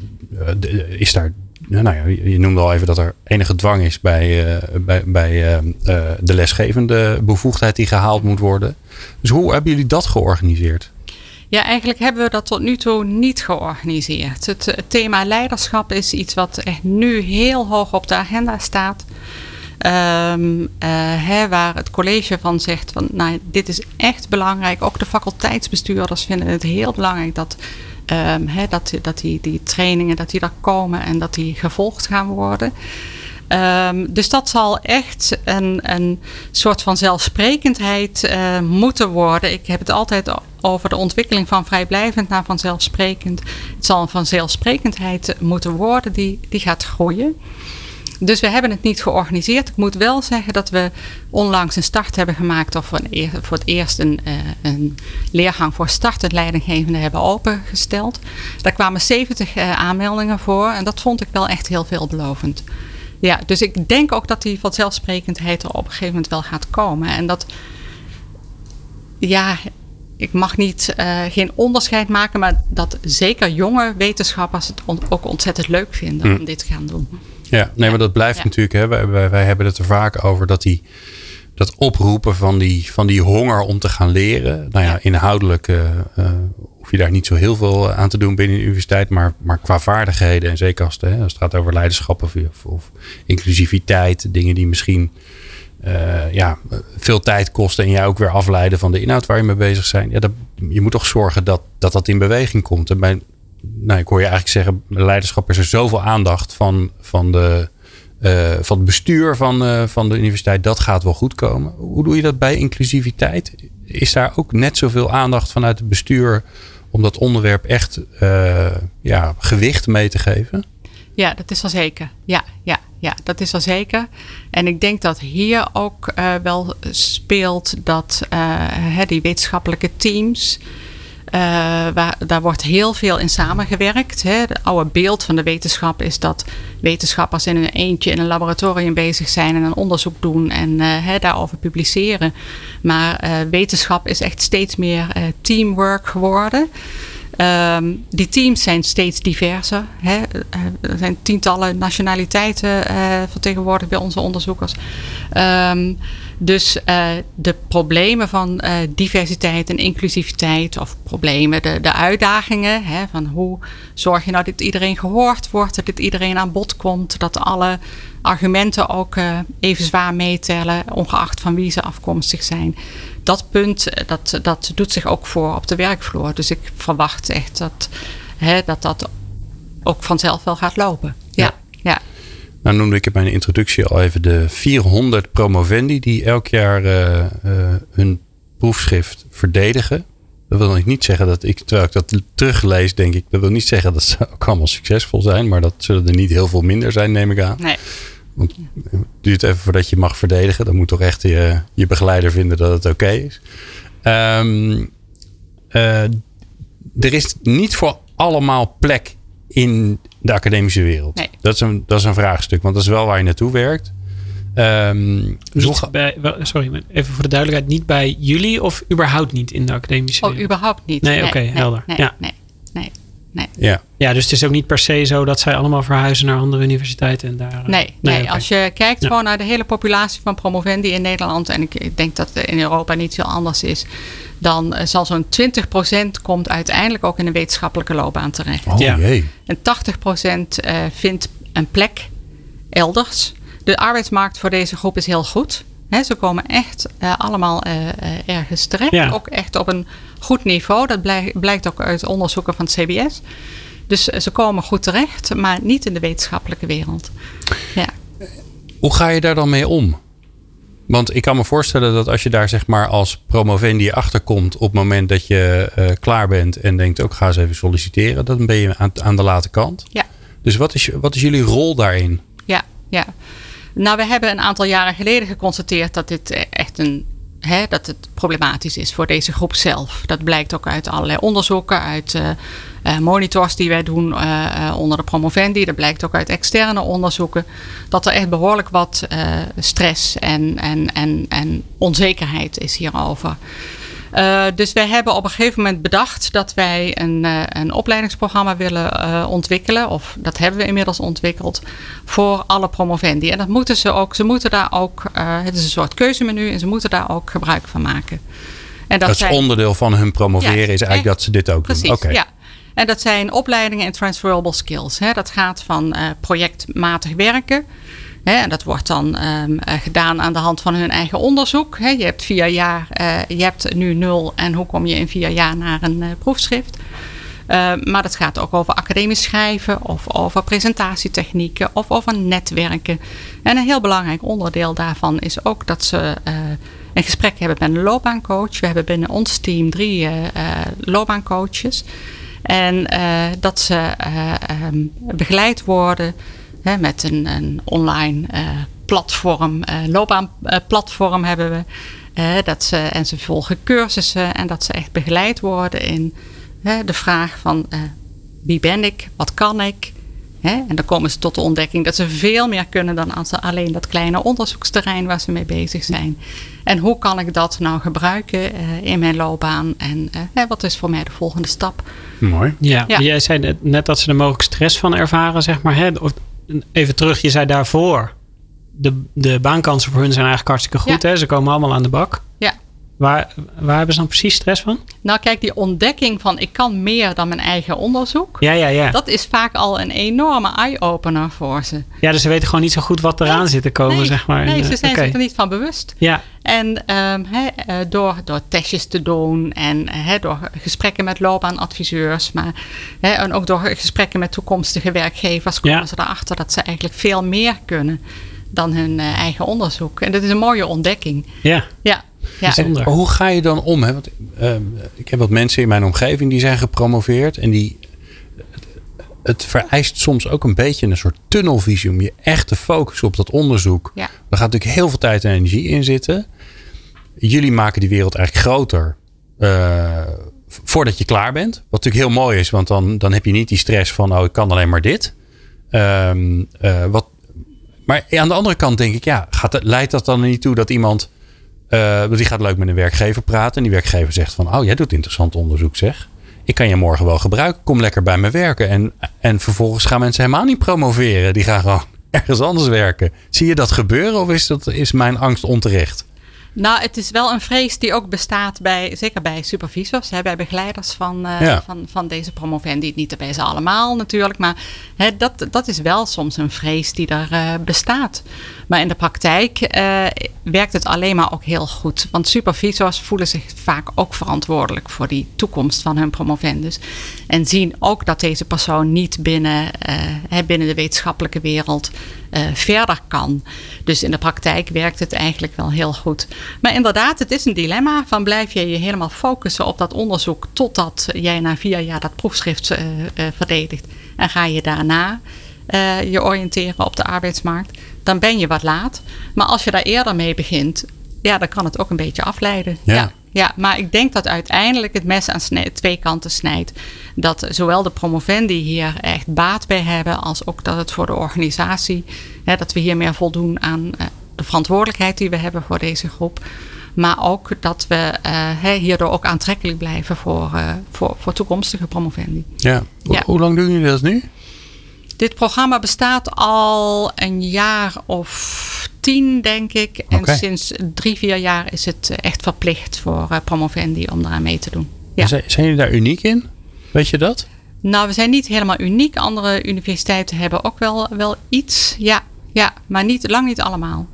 is daar nou ja, je noemde al even dat er enige dwang is bij, uh, bij, bij uh, uh, de lesgevende bevoegdheid die gehaald moet worden. Dus hoe hebben jullie dat georganiseerd? Ja, eigenlijk hebben we dat tot nu toe niet georganiseerd. Het, thema leiderschap is iets wat echt nu heel hoog op de agenda staat. Hè, waar het college van zegt van nou, dit is echt belangrijk. Ook de faculteitsbestuurders vinden het heel belangrijk dat, hè, dat, dat die, die trainingen dat die er komen en dat die gevolgd gaan worden. Um, dus dat zal echt een, een soort van zelfsprekendheid uh, moeten worden. Ik heb het altijd over de ontwikkeling van vrijblijvend naar vanzelfsprekend. Het zal een vanzelfsprekendheid moeten worden die, die gaat groeien. Dus we hebben het niet georganiseerd. Ik moet wel zeggen dat we onlangs een start hebben gemaakt. Of voor het eerst een, uh, een leergang voor startend leidinggevende hebben opengesteld. Daar kwamen 70 uh, aanmeldingen voor. En dat vond ik wel echt heel veelbelovend. Ja, dus ik denk ook dat die vanzelfsprekendheid er op een gegeven moment wel gaat komen. En dat, ja, ik mag niet, uh, geen onderscheid maken, maar dat zeker jonge wetenschappers het ook ontzettend leuk vinden mm. om dit te gaan doen. Ja, nee, maar dat blijft natuurlijk. Hè, wij, wij, hebben het er vaak over dat die dat oproepen van die, van die honger om te gaan leren. Nou ja, inhoudelijk uh, uh, hoef je daar niet zo heel veel aan te doen binnen de universiteit. Maar, maar qua vaardigheden en zeker als het, hè, als het gaat over leiderschap of, of, inclusiviteit. Dingen die misschien uh, ja, veel tijd kosten en jij ook weer afleiden van de inhoud waar je mee bezig bent. Ja, dat, je moet toch zorgen dat, dat dat in beweging komt. En bij, nou, ik hoor je eigenlijk zeggen, leiderschap is er zoveel aandacht van, van, de, uh, van het bestuur van, uh, van de universiteit. Dat gaat wel goed komen. Hoe doe je dat bij inclusiviteit? Is daar ook net zoveel aandacht vanuit het bestuur om dat onderwerp echt uh, ja, gewicht mee te geven? Ja, dat is wel zeker. Ja, ja, ja, dat is wel zeker. En ik denk dat hier ook wel speelt dat die wetenschappelijke teams waar, daar wordt heel veel in samengewerkt. Het oude beeld van de wetenschap is dat wetenschappers in een eentje in een laboratorium bezig zijn en een onderzoek doen en uh, hè, daarover publiceren. Maar uh, wetenschap is echt steeds meer teamwork geworden. Um, die teams zijn steeds diverser. Hè. Er zijn tientallen nationaliteiten vertegenwoordigd bij onze onderzoekers. Um, dus uh, de problemen van uh, diversiteit en inclusiviteit, of problemen, de, de uitdagingen, hè, van hoe zorg je nou dat iedereen gehoord wordt, dat dit iedereen aan bod komt, dat alle argumenten ook uh, even zwaar meetellen, ongeacht van wie ze afkomstig zijn. Dat punt, dat, dat doet zich ook voor op de werkvloer. Dus ik verwacht echt dat hè, dat, dat ook vanzelf wel gaat lopen. ja. ja. ja. Nou noemde ik in mijn introductie al even de 400 promovendi die elk jaar uh, uh, hun proefschrift verdedigen. Dat wil niet zeggen dat ik, terwijl ik dat teruglees, denk ik, dat wil niet zeggen dat ze ook allemaal succesvol zijn, maar dat zullen er niet heel veel minder zijn, neem ik aan. Nee. Want het duurt even voordat je mag verdedigen. Dan moet toch echt je, je begeleider vinden dat het oké is. Um, uh, er is niet voor allemaal plek in de academische wereld? Nee. Dat, is een, dat is een vraagstuk, want dat is wel waar je naartoe werkt. Um, niet bij, sorry, even voor de duidelijkheid, niet bij jullie of überhaupt niet in de academische wereld? Oh, überhaupt niet. Nee, nee oké, okay, helder. Nee, ja. Nee. Ja. ja, dus het is ook niet per se zo dat zij allemaal verhuizen naar andere universiteiten en daar. Nee, nee, nee okay. als je kijkt ja. gewoon naar de hele populatie van promovendi in Nederland, en ik, ik denk dat in Europa niet veel anders is, dan uh, zal zo'n 20% komt uiteindelijk ook in een wetenschappelijke loopbaan terecht. Oh, Ja. jee. En 80% uh, vindt een plek elders. De arbeidsmarkt voor deze groep is heel goed. He, ze komen echt uh, allemaal uh, ergens terecht. Ja. Ook echt op een goed niveau. Dat blijkt, blijkt ook uit onderzoeken van het CBS. Dus ze komen goed terecht, maar niet in de wetenschappelijke wereld. Ja. Hoe ga je daar dan mee om? Want ik kan me voorstellen dat als je daar zeg maar als promovendi achterkomt op het moment dat je uh, klaar bent en denkt ook ga eens even solliciteren, dan ben je aan, aan de late kant. Ja. Dus wat is, wat is jullie rol daarin? Ja, ja. Nou, we hebben een aantal jaren geleden geconstateerd dat dit echt een Dat het problematisch is voor deze groep zelf. Dat blijkt ook uit allerlei onderzoeken, uit uh, uh, monitors die wij doen uh, onder de promovendi. Dat blijkt ook uit externe onderzoeken. Dat er echt behoorlijk wat stress en, en, en, en onzekerheid is hierover. Uh, dus wij hebben op een gegeven moment bedacht dat wij een, uh, een opleidingsprogramma willen uh, ontwikkelen. Of dat hebben we inmiddels ontwikkeld voor alle promovendi. En dat moeten ze ook. Ze moeten daar ook. het is een soort keuzemenu en ze moeten daar ook gebruik van maken. En dat, is zijn, onderdeel van hun promoveren, is eigenlijk dat ze dit ook precies, doen. Precies, ja. En dat zijn opleidingen in transferable skills. Hè. Dat gaat van projectmatig werken. En dat wordt dan um, gedaan aan de hand van hun eigen onderzoek. Je hebt vier jaar, uh, je hebt nu nul. En hoe kom je in vier jaar naar een proefschrift? Uh, maar dat gaat ook over academisch schrijven of over presentatietechnieken of over netwerken. En een heel belangrijk onderdeel daarvan is ook dat ze een gesprek hebben met een loopbaancoach. We hebben binnen ons team drie uh, loopbaancoaches. En dat ze um, begeleid worden hè, met een, een online platform, loopbaanplatform hebben we. dat ze, en ze volgen cursussen en dat ze echt begeleid worden in de vraag van uh, wie ben ik, wat kan ik. Hè? En dan komen ze tot de ontdekking dat ze veel meer kunnen dan als ze alleen dat kleine onderzoeksterrein waar ze mee bezig zijn. En hoe kan ik dat nou gebruiken uh, in mijn loopbaan en uh, wat is voor mij de volgende stap? Mooi. Ja, ja. jij zei net dat ze er mogelijk stress van ervaren, zeg maar. Hè? Even terug, je zei daarvoor. De, de baankansen voor hun zijn eigenlijk hartstikke goed. Ja. Hè? Ze komen allemaal aan de bak. Waar, waar hebben ze dan precies stress van? Nou, kijk, die ontdekking van ik kan meer dan mijn eigen onderzoek. Ja, ja, ja. Dat is vaak al een enorme eye-opener voor ze. Ja, dus ze weten gewoon niet zo goed wat eraan nee, zit te komen, nee, zeg maar. Nee, ze zijn okay. zich er niet van bewust. Ja. En um, he, door, door testjes te doen en he, door gesprekken met loopbaanadviseurs, maar he, en ook door gesprekken met toekomstige werkgevers, komen ja. ze erachter dat ze eigenlijk veel meer kunnen dan hun uh, eigen onderzoek. En dat is een mooie ontdekking. Ja. Ja. Ja. En hoe ga je dan om? Hè? Want, uh, ik heb wat mensen in mijn omgeving die zijn gepromoveerd. En die, het, het, vereist soms ook een beetje een soort tunnelvisie om je echt te focussen op dat onderzoek. Ja. Daar gaat natuurlijk heel veel tijd en energie in zitten. Jullie maken die wereld eigenlijk groter. Uh, voordat je klaar bent. Wat natuurlijk heel mooi is, want dan, dan heb je niet die stress van: oh, ik kan alleen maar dit. Um, uh, wat, maar aan de andere kant denk ik, ja, gaat, leidt dat dan niet toe dat iemand uh, die gaat leuk met een werkgever praten. En die werkgever zegt van, oh jij doet interessant onderzoek zeg. Ik kan je morgen wel gebruiken. Kom lekker bij me werken. En, en vervolgens gaan mensen helemaal niet promoveren. Die gaan gewoon ergens anders werken. Zie je dat gebeuren of is, dat, is mijn angst onterecht? Nou, het is wel een vrees die ook bestaat bij, zeker bij supervisors, hè, bij begeleiders van, uh, ja. van, van deze promovendi. Niet bij ze allemaal natuurlijk, maar hè, dat, dat is wel soms een vrees die er uh, bestaat. Maar in de praktijk uh, werkt het alleen maar ook heel goed. Want supervisors voelen zich vaak ook verantwoordelijk voor die toekomst van hun promovendus. En zien ook dat deze persoon niet binnen, binnen de wetenschappelijke wereld verder kan. Dus in de praktijk werkt het eigenlijk wel heel goed. Maar inderdaad, het is een dilemma van blijf je je helemaal focussen op dat onderzoek totdat jij na vier jaar dat proefschrift uh, uh, verdedigt. En ga je daarna uh, je oriënteren op de arbeidsmarkt, dan ben je wat laat. Maar als je daar eerder mee begint, ja, dan kan het ook een beetje afleiden. Ja. ja. Ja, maar ik denk dat uiteindelijk het mes aan twee kanten snijdt. Dat zowel de promovendi hier echt baat bij hebben, als ook dat het voor de organisatie, hè, dat we hier meer voldoen aan de verantwoordelijkheid die we hebben voor deze groep. Maar ook dat we uh, hierdoor ook aantrekkelijk blijven voor, uh, voor, voor toekomstige promovendi. Ja. ja. Hoe lang doen jullie dat nu? Dit programma bestaat al een jaar of tien, denk ik. En okay. sinds drie, vier jaar is het echt verplicht voor uh, promovendi om daaraan mee te doen. Ja. Zijn, zijn jullie daar uniek in? Weet je dat? Nou, we zijn niet helemaal uniek. Andere universiteiten hebben ook wel, wel iets. Ja, ja, maar niet, lang niet allemaal.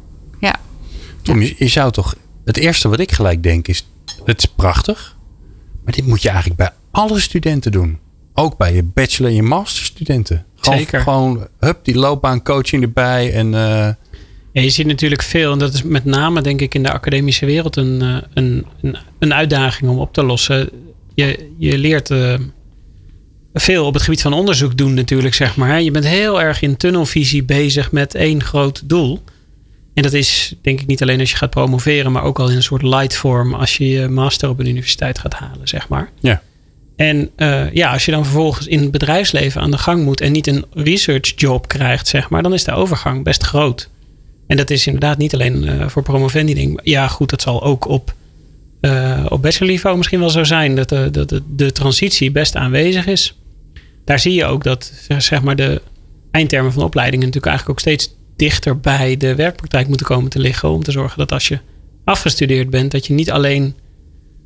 Tom, je, je zou toch. Het eerste wat ik gelijk denk is: het is prachtig. Maar dit moet je eigenlijk bij alle studenten doen. Ook bij je bachelor- en je masterstudenten. Gewoon, Zeker. Gewoon, hup, die loopbaancoaching erbij. En, uh... ja, je ziet natuurlijk veel. En dat is met name, denk ik, in de academische wereld een, een, een, een uitdaging om op te lossen. Je, je leert uh, veel op het gebied van onderzoek doen, natuurlijk, zeg maar. Je bent heel erg in tunnelvisie bezig met één groot doel. En dat is denk ik niet alleen als je gaat promoveren, maar ook al in een soort light vorm als je je master op een universiteit gaat halen, zeg maar. Ja. En uh, ja, als je dan vervolgens in het bedrijfsleven aan de gang moet en niet een research job krijgt, zeg maar, dan is de overgang best groot. En dat is inderdaad niet alleen uh, voor promovendi ding. Ja, goed, dat zal ook op, uh, op bachelorniveau misschien wel zo zijn dat, de, dat de, de transitie best aanwezig is. Daar zie je ook dat zeg maar de eindtermen van opleidingen natuurlijk eigenlijk ook steeds dichter bij de werkpraktijk moeten komen te liggen. Om te zorgen dat als je afgestudeerd bent, dat je niet alleen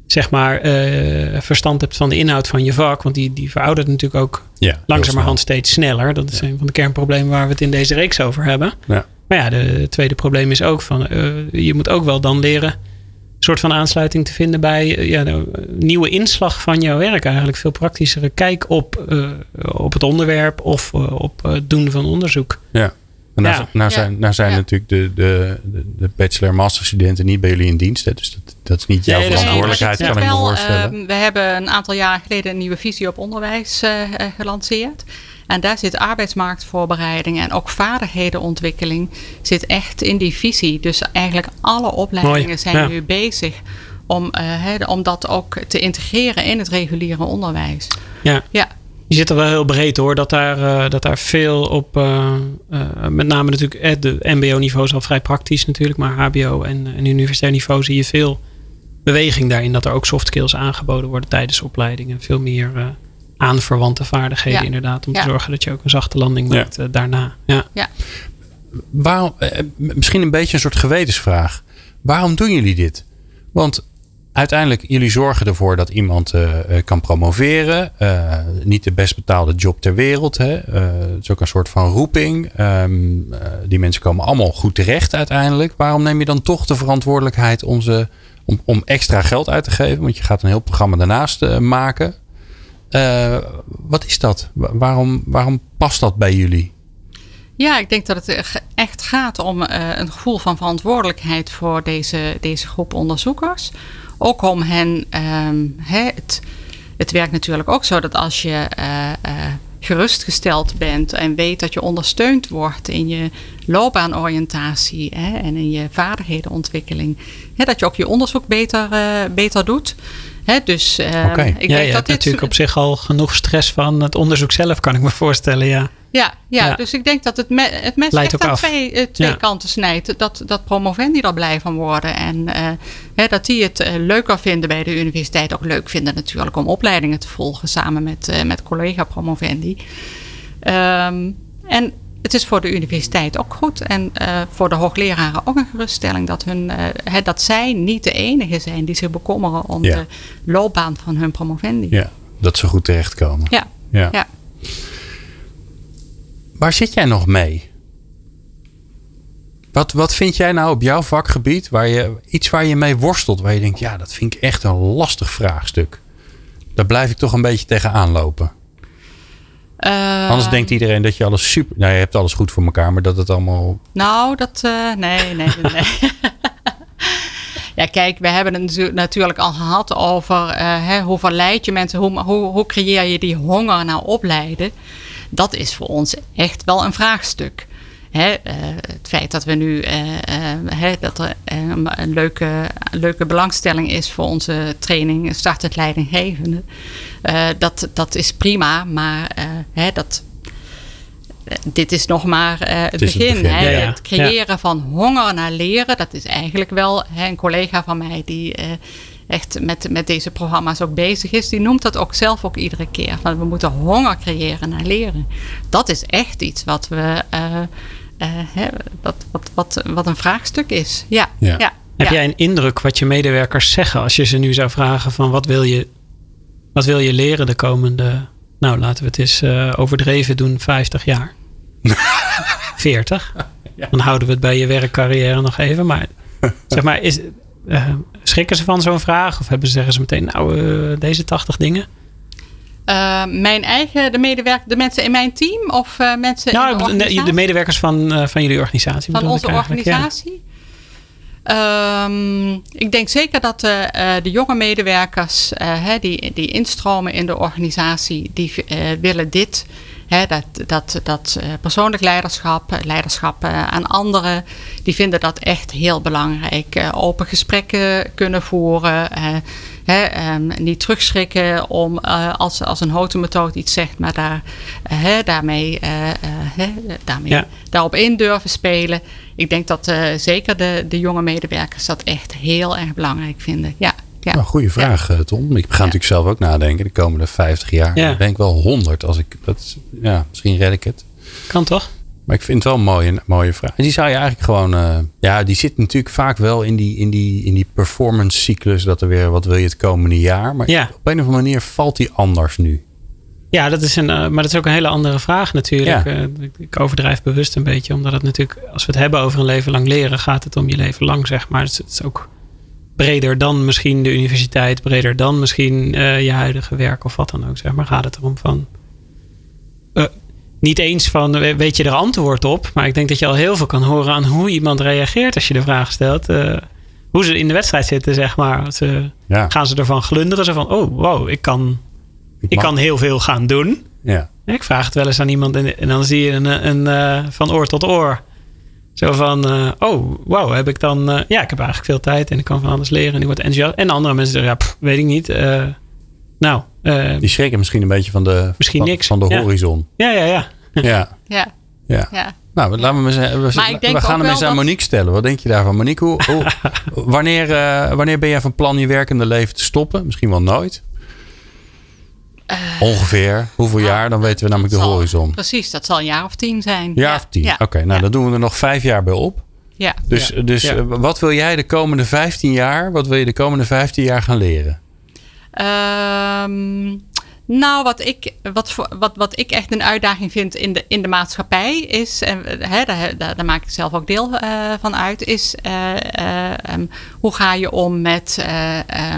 zeg maar eh, verstand hebt van de inhoud van je vak. Want die, die veroudert natuurlijk ook Ja, langzamerhand steeds sneller. Dat is een van de kernproblemen waar we het in deze reeks over hebben. Ja. Maar ja, de, het tweede probleem is ook van eh, je moet ook wel dan leren een soort van aansluiting te vinden bij eh, ja, de eh, nieuwe inslag van jouw werk. Eigenlijk veel praktischere kijk op, op het onderwerp of op het doen van onderzoek. Ja. En nou, Ja. nou zijn, nou zijn Ja. natuurlijk de, de, de, de bachelor- en masterstudenten niet bij jullie in dienst. Hè? Dus dat, dat is niet jouw Nee, verantwoordelijkheid, Nee, kan ik me voorstellen. eh, we hebben een aantal jaar geleden een nieuwe visie op onderwijs eh, eh, gelanceerd. En daar zit arbeidsmarktvoorbereiding en ook vaardigheden zit echt in die visie. Dus eigenlijk alle opleidingen Mooi, zijn ja. nu bezig om, eh, hè, om dat ook te integreren in het reguliere onderwijs. Ja. Ja, Je zit er wel heel breed hoor. Dat daar, eh, dat daar veel op, eh, eh, met name natuurlijk, eh, de MBO-niveau is al vrij praktisch natuurlijk. Maar HBO en, en universitair niveau zie je veel beweging daarin. Dat er ook soft skills aangeboden worden tijdens opleidingen. Veel meer aanverwante vaardigheden Ja. inderdaad. Om Ja. te zorgen dat je ook een zachte landing Ja. maakt daarna. Ja. Waarom, misschien een beetje een soort gewetensvraag. Waarom doen jullie dit? Want uiteindelijk, jullie zorgen ervoor dat iemand eh, eh, kan promoveren. Eh, niet de best betaalde job ter wereld. Hè? Het is ook een soort van roeping. Ehm, eh, die mensen komen allemaal goed terecht uiteindelijk. Waarom neem je dan toch de verantwoordelijkheid om, ze, om, om extra geld uit te geven? Want je gaat een heel programma daarnaast maken. Wat is dat? Wa- Waarom, waarom past dat bij jullie? Ja, ik denk dat het echt- gaat om een gevoel van verantwoordelijkheid voor deze, deze groep onderzoekers. Ook om hen, ehm, het, het werkt natuurlijk ook zo dat als je eh, eh, gerustgesteld bent en weet dat je ondersteund wordt in je loopbaanoriëntatie hè, en in je vaardigheidenontwikkeling, hè, dat je ook je onderzoek beter, eh, beter doet. Hè, dus ehm, ik ja, denk dat dit natuurlijk op zich al genoeg stress van het onderzoek zelf, kan ik me voorstellen. Ja. Ja, ja, Ja. dus ik denk dat het, me, het mes Leidt echt aan af. twee, eh, twee Ja. kanten snijdt. Dat, dat promovendi er blij van worden. En eh, hè, dat die het eh, leuker vinden bij de universiteit. Ook leuk vinden natuurlijk om opleidingen te volgen samen met, met collega promovendi. Ehm, en het is voor de universiteit ook goed. En voor de hoogleraren ook een geruststelling. Dat, hun, hè, dat zij niet de enige zijn die zich bekommeren om Ja. de loopbaan van hun promovendi. Ja, dat ze goed terechtkomen. ja. Ja. Waar zit jij nog mee? Wat, wat vind jij nou op jouw vakgebied, waar je, iets waar je mee worstelt, waar je denkt, ja, dat vind ik echt een lastig vraagstuk. Daar blijf ik toch een beetje tegenaan lopen. Anders Ehm, denkt iedereen dat je alles super. Nou, je hebt alles goed voor elkaar, maar dat het allemaal. Nou, dat. eh, nee, nee, nee. ja, kijk, we hebben het natu- natuurlijk al gehad over eh, hè, hoe verleid je mensen, hoe, hoe, hoe creëer je die honger naar opleiden. Dat is voor ons echt wel een vraagstuk. Hè, eh, het feit dat we nu eh, eh, dat er een leuke, leuke belangstelling is voor onze training startend leidinggevende. dat, dat is prima, maar dat, dit is nog maar het, het begin. begin, hè. ja, ja. Het creëren van honger naar leren, dat is eigenlijk wel hè, een collega van mij die echt met, met deze programma's ook bezig is. Die noemt dat ook zelf ook iedere keer. Van we moeten honger creëren naar leren. Dat is echt iets wat we. eh, eh, hè, wat, wat, wat, wat een vraagstuk is. Ja, Ja. ja. Heb ja. jij een indruk wat je medewerkers zeggen als je ze nu zou vragen van wat wil je, wat wil je leren de komende, nou laten we het eens eh, overdreven doen, 50 jaar? 40? Dan houden we het bij je werkcarrière nog even. Maar zeg maar, is, eh, schrikken ze van zo'n vraag? Of hebben ze, zeggen ze meteen, nou eh, deze 80 dingen? Eh, mijn eigen, de medewerkers, de mensen in mijn team of mensen Nou, in de organisatie? de medewerkers van, van jullie organisatie. van onze ja. organisatie. Ehm, ik denk zeker dat de, de jonge medewerkers hè, die, die instromen in de organisatie, die willen dit. Dat dat, dat eh, persoonlijk leiderschap, eh, leiderschap eh, aan anderen, die vinden dat echt heel belangrijk. Open gesprekken kunnen voeren. eh, hè, ehm, niet terugschrikken om als, als een hotemethode iets zegt, maar daar, hè, daarmee, hè, daarmee Ja. daarop in durven spelen. Ik denk dat zeker de, de jonge medewerkers dat echt heel erg belangrijk vinden. Ja, ja. Nou, goede vraag, eh, Tom. Ik ga natuurlijk zelf ook nadenken. De komende 50 jaar. Ja. Ik denk wel 100 als ik. Dat, ja, misschien red ik het. Kan toch? Maar ik vind het wel een mooie, mooie vraag. En die zou je eigenlijk gewoon... Uh, ja, die zit natuurlijk vaak wel in die, in die, in die performance cyclus. Dat er weer, wat wil je het komende jaar? Maar ja. op een of andere manier valt die anders nu. Ja, dat is een, uh, maar dat is ook een hele andere vraag natuurlijk. Ja. Uh, ik overdrijf bewust een beetje. Omdat het natuurlijk, als we het hebben over een leven lang leren... gaat het om je leven lang, zeg maar. Is, het is ook breder dan misschien de universiteit. Breder dan misschien je huidige werk of wat dan ook, zeg maar. Gaat het erom van niet eens van weet je er antwoord op. Maar ik denk dat je al heel veel kan horen aan hoe iemand reageert als je de vraag stelt. Uh, hoe ze in de wedstrijd zitten, zeg maar. Ze, ja. Gaan ze ervan glunderen? Zo van, oh wow, ik kan, ik, ik kan heel veel gaan doen. Ja. Ik vraag het wel eens aan iemand en, en dan zie je een, een, een, van oor tot oor. Zo van, uh, oh wow, heb ik dan... Uh, ja, ik heb eigenlijk veel tijd en ik kan van alles leren. En ik word enthousiast. En andere mensen zeggen, ja, pff, weet ik niet. nou... Die schrikken misschien een beetje van de, misschien van, niks. van de ja. horizon. Ja, ja, ja. Ja. Ja. Ja. ja. Nou, laten we, eens, we, we gaan hem eens aan dat- Monique stellen. Wat denk je daarvan? Monique, hoe, hoe, wanneer, eh, wanneer ben jij van plan je werkende leven te stoppen? Misschien wel nooit. Ongeveer. Hoeveel nou, jaar? Dan weten we namelijk de zal- horizon. Precies, dat zal een jaar of tien zijn. Jaar Ja, of tien. Ja. Oké, nou ja. dan doen we er nog vijf jaar bij op. Ja. Dus, Ja. dus Ja. eh, wat wil jij de komende 15 jaar? Wat wil je de komende 15 jaar gaan leren? Ehm, nou, wat ik, wat, voor, wat, wat ik echt een uitdaging vind in de, in de maatschappij is, en hè, daar, daar, daar maak ik zelf ook deel eh, van uit, is eh, eh, ehm, hoe ga je om met, eh,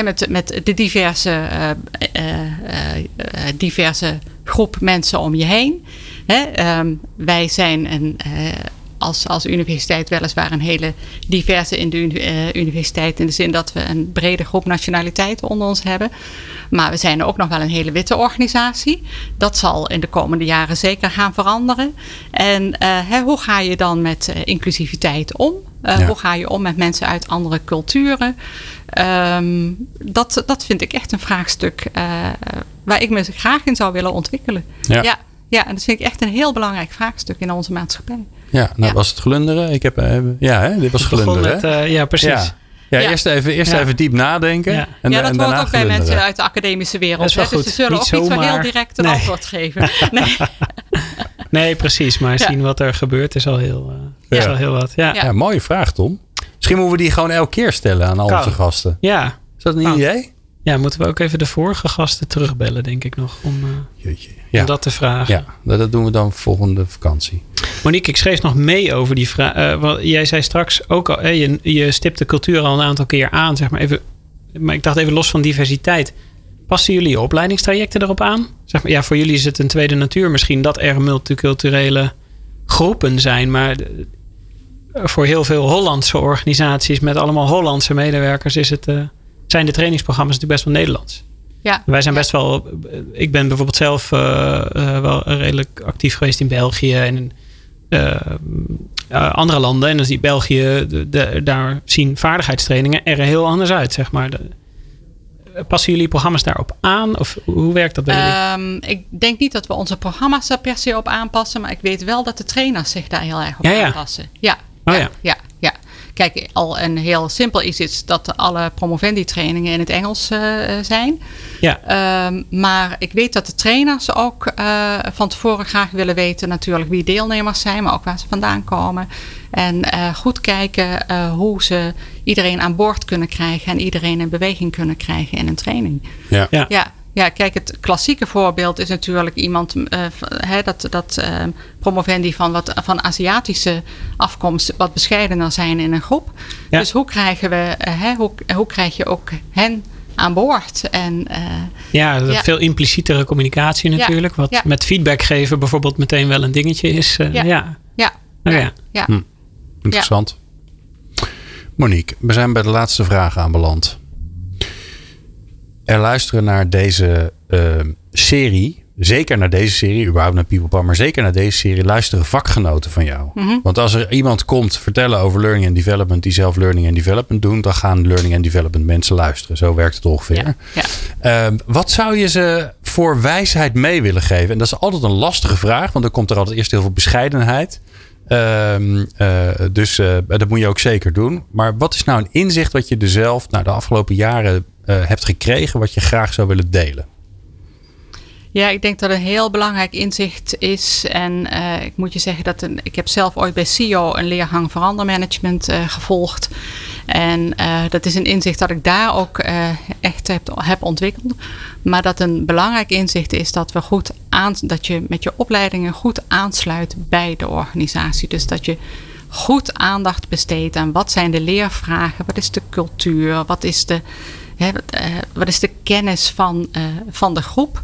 met, met de diverse, eh, eh, eh, diverse groep mensen om je heen. Ehm, wij zijn een. als, als universiteit weliswaar een hele diverse in universiteit. In de zin dat we een brede groep nationaliteiten onder ons hebben. Maar we zijn ook nog wel een hele witte organisatie. Dat zal in de komende jaren zeker gaan veranderen. En hoe ga je dan met inclusiviteit om? Eh, Ja. Hoe ga je om met mensen uit andere culturen? Ehm, dat, dat vind ik echt een vraagstuk eh, waar ik me graag in zou willen ontwikkelen. Ja. ja, ja, en dat vind ik echt een heel belangrijk vraagstuk in onze maatschappij. Ja, nou Ja. was het glunderen? Ik heb, eh, ja, hè? dit was glunderen. met, eh, ja, precies. Ja. Ja, Ja. Eerst, even, eerst Ja. even diep nadenken. Ja. En, ja, en dat daarna hoort ook bij mensen uit de academische wereld. Dat is wel hè, dus ze zullen Niet ook niet zo heel direct een Nee. antwoord geven. Nee. Nee, precies. Maar Ja. zien wat er gebeurt is al heel, eh, is Ja. al heel wat. Ja. Ja. Ja, mooie vraag, Tom. Misschien moeten we die gewoon elke keer stellen aan al Kan. onze gasten. Ja. Is dat een Kan. idee? ja, moeten we ook even de vorige gasten terugbellen, denk ik nog. Om, eh, Jeetje. om Ja, dat te vragen. ja dat dat doen we dan volgende vakantie. Monique, ik schreef nog mee over die vraag. eh, want jij zei straks ook al, eh, je, je stipt de cultuur al een aantal keer aan, zeg maar even. Maar ik dacht even los van diversiteit. Passen jullie je opleidingstrajecten erop aan? Zeg maar, ja, voor jullie is het een tweede natuur misschien dat er multiculturele groepen zijn. Maar de- voor heel veel Hollandse organisaties met allemaal Hollandse medewerkers is het, eh, zijn de trainingsprogramma's natuurlijk best wel Nederlands. Ja. Wij zijn best wel. Ik ben bijvoorbeeld zelf eh, eh, wel redelijk actief geweest in België en in eh, eh, andere landen. En dan zie België, de, de- daar zien vaardigheidstrainingen er heel anders uit, zeg maar. De- passen jullie programma's daarop aan? Of hoe werkt dat bij jullie? Ehm, ik denk niet dat we onze programma's er per se op aanpassen. Maar ik weet wel dat de trainers zich daar heel erg op Ja, aanpassen. Ja, Oh ja, ja. ja, ja. Kijk, al een heel simpel is het dat alle promovendi trainingen in het Engels eh, zijn. Ja, Ehm, maar ik weet dat de trainers ook eh, van tevoren graag willen weten natuurlijk wie deelnemers zijn, maar ook waar ze vandaan komen. En eh, goed kijken eh, hoe ze iedereen aan boord kunnen krijgen en iedereen in beweging kunnen krijgen in een training. Ja. ja. Ja, ja kijk, het klassieke voorbeeld is natuurlijk iemand, eh, dat, dat eh, promovendi van, wat, van Aziatische afkomst wat bescheidener zijn in een groep. Ja. Dus hoe krijgen we, eh, hè, hoe, hoe krijg je ook hen aan boord? En eh, ja, Ja. veel implicietere communicatie Ja, natuurlijk. Wat ja. met feedback geven bijvoorbeeld meteen wel een dingetje is. eh, Ja. ja. ja, Oh, ja, ja. ja. Hm. Interessant. Monique, we zijn bij de laatste vraag aanbeland. Er luisteren naar deze eh, serie, zeker naar deze serie, überhaupt naar People Power, maar zeker naar deze serie, luisteren vakgenoten van jou. Mhm. Want als er iemand komt vertellen over learning and development, die zelf learning and development doen, dan gaan learning and development mensen luisteren. Zo werkt het ongeveer. Ja, ja. Ehm, wat zou je ze voor wijsheid mee willen geven? En dat is altijd een lastige vraag, want dan komt er altijd eerst heel veel bescheidenheid. Ehm, eh, dus eh, dat moet je ook zeker doen. Maar wat is nou een inzicht wat je er zelf nou, de afgelopen jaren hebt gekregen, wat je graag zou willen delen? Ja, ik denk dat een heel belangrijk inzicht is. En uh, ik moet je zeggen dat een, ik heb zelf ooit bij CEO een leergang verandermanagement uh, gevolgd. En dat is een inzicht dat ik daar ook echt heb, heb ontwikkeld. Maar dat een belangrijk inzicht is dat we goed aan, dat je met je opleidingen goed aansluit bij de organisatie. Dus dat je goed aandacht besteedt aan wat zijn de leervragen, wat is de cultuur, wat is de, hè, wat is de kennis van, van de groep.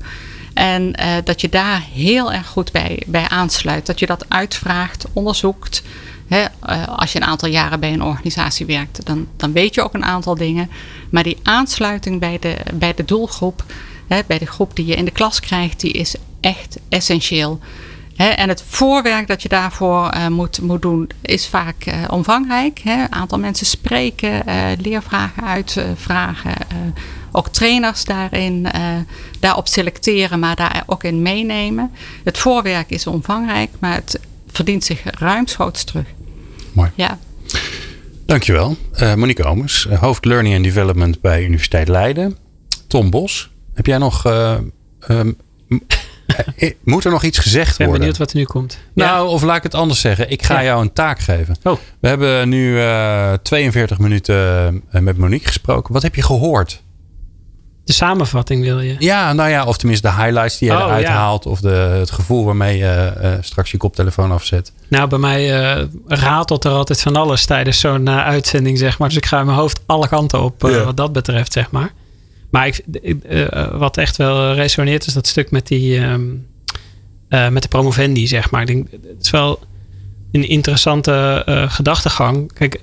En uh, dat je daar heel erg goed bij, bij aansluit. Dat je dat uitvraagt, onderzoekt. Hè, als je een aantal jaren bij een organisatie werkt, dan, dan weet je ook een aantal dingen. Maar die aansluiting bij de, bij de doelgroep, hè, bij de groep die je in de klas krijgt, die is echt essentieel. En het voorwerk dat je daarvoor uh, moet, moet doen, is vaak uh, omvangrijk. Een aantal mensen spreken, uh, leervragen uitvragen, ook trainers daarin, daarop selecteren, maar daar ook in meenemen. Het voorwerk is omvangrijk, maar het verdient zich ruimschoots terug. Mooi. Ja. Dankjewel. Monique Omers, hoofd Learning and Development bij Universiteit Leiden. Tom Bos, heb jij nog... Um, moet er nog iets gezegd worden? Ik ben benieuwd wat er nu komt. Nou, ja. of laat ik het anders zeggen. Ik ga ja. jou een taak geven. Oh. We hebben nu uh, 42 minuten met Monique gesproken. Wat heb je gehoord? De samenvatting wil je? Ja, nou ja, of tenminste de highlights die je oh, eruit ja. haalt. Of de, het gevoel waarmee je uh, straks je koptelefoon afzet. Nou, bij mij uh, ratelt er altijd van alles tijdens zo'n uh, uitzending, zeg maar. Dus ik ga in mijn hoofd alle kanten op ja. wat dat betreft, zeg maar. Maar ik, uh, wat echt wel resoneert is dat stuk met, die, um, met de promovendi, zeg maar. Ik denk, het is wel een interessante gedachtegang. Kijk,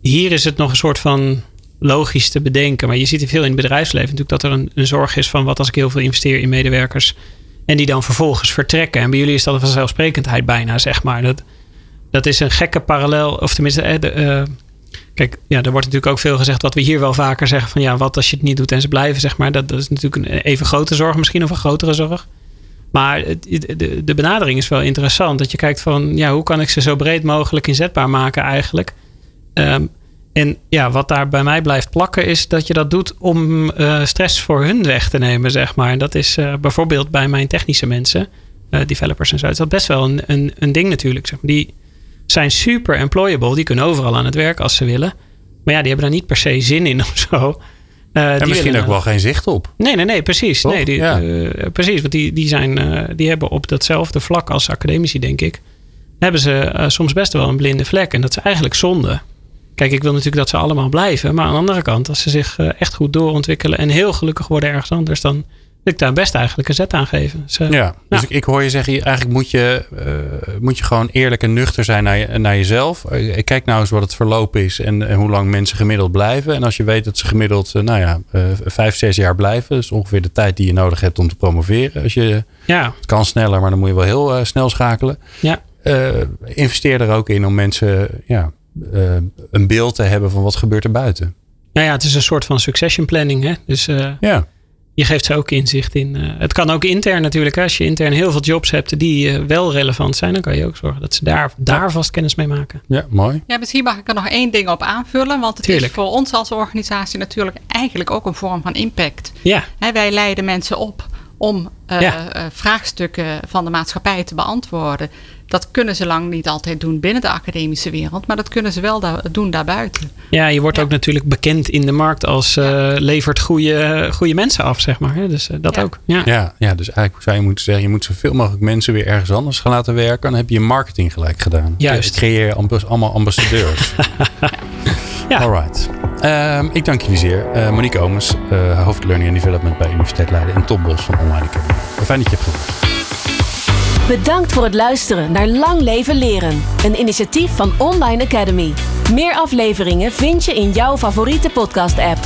hier is het nog een soort van logisch te bedenken. Maar je ziet er veel in het bedrijfsleven natuurlijk dat er een, zorg is van wat als ik heel veel investeer in medewerkers en die dan vervolgens vertrekken. En bij jullie is dat een vanzelfsprekendheid bijna, zeg maar. Dat, dat is een gekke parallel, of tenminste... Kijk, ja, er wordt natuurlijk ook veel gezegd wat we hier wel vaker zeggen van ja, wat als je het niet doet en ze blijven, zeg maar. Dat, dat is natuurlijk een even grote zorg misschien of een grotere zorg. Maar de, de benadering is wel interessant. Dat je kijkt van ja, hoe kan ik ze zo breed mogelijk inzetbaar maken eigenlijk. Um, en ja, wat daar bij mij blijft plakken is dat je dat doet om uh, stress voor hun weg te nemen, zeg maar. Dat is uh, bijvoorbeeld bij mijn technische mensen, uh, developers en zo. Is dat best wel een, een, een ding natuurlijk. Zeg maar. Die, zijn super employable. Die kunnen overal aan het werk als ze willen. Maar ja, die hebben daar niet per se zin in of zo. Uh, en misschien ook wel geen zicht op. Nee, nee, nee, precies. Nee, die, ja. uh, precies, want die, die, zijn, uh, die hebben op datzelfde vlak als academici, denk ik, hebben ze soms best wel een blinde vlek. En dat is eigenlijk zonde. Kijk, ik wil natuurlijk dat ze allemaal blijven. Maar aan de andere kant, als ze zich echt goed doorontwikkelen en heel gelukkig worden ergens anders, dan ik daar best eigenlijk een zet aan geven. Dus, ja, nou. dus ik, ik, hoor je zeggen, eigenlijk moet je, uh, moet je gewoon eerlijk en nuchter zijn naar, je, naar jezelf. Uh, kijk nou eens wat het verloop is en, en, hoe lang mensen gemiddeld blijven. En als je weet dat ze gemiddeld, uh, nou ja, vijf, zes jaar blijven. Is ongeveer de tijd die je nodig hebt om te promoveren. Als je, ja. Het kan sneller, maar dan moet je wel heel snel schakelen. Ja. investeer er ook in om mensen ja, een beeld te hebben van wat gebeurt er buiten. Nou ja, het is een soort van succession planning. Hè? Dus ja je geeft ze ook inzicht in. Uh, het kan ook intern natuurlijk. Hè? Als je intern heel veel jobs hebt die uh, wel relevant zijn, dan kan je ook zorgen dat ze daar, daar vast kennis mee maken. Ja, mooi. Ja, misschien mag ik er nog één ding op aanvullen. Want het Tuurlijk. is voor ons als organisatie natuurlijk eigenlijk ook een vorm van impact. Ja. Hè, wij leiden mensen op om uh, Ja. vraagstukken van de maatschappij te beantwoorden. Dat kunnen ze lang niet altijd doen binnen de academische wereld, maar dat kunnen ze wel da- doen daarbuiten. Ja, je wordt Ja. ook natuurlijk bekend in de markt als eh, levert goede, goede mensen af, zeg maar. hè. Dus eh, dat Ja. ook. Ja. Ja, ja, dus eigenlijk zou je moeten zeggen, je moet zoveel mogelijk mensen weer ergens anders gaan laten werken. Dan heb je je marketing gelijk gedaan. Juist. Je creëer ambas- allemaal ambassadeurs. Ja. Alright. Ehm, ik dank jullie zeer. Eh, Monique Omens, eh, hoofd Learning and Development bij Universiteit Leiden. En Tom Bos van Online Academy. Fijn dat je hebt geluisterd. Bedankt voor het luisteren naar Lang Leven Leren, een initiatief van Online Academy. Meer afleveringen vind je in jouw favoriete podcast-app.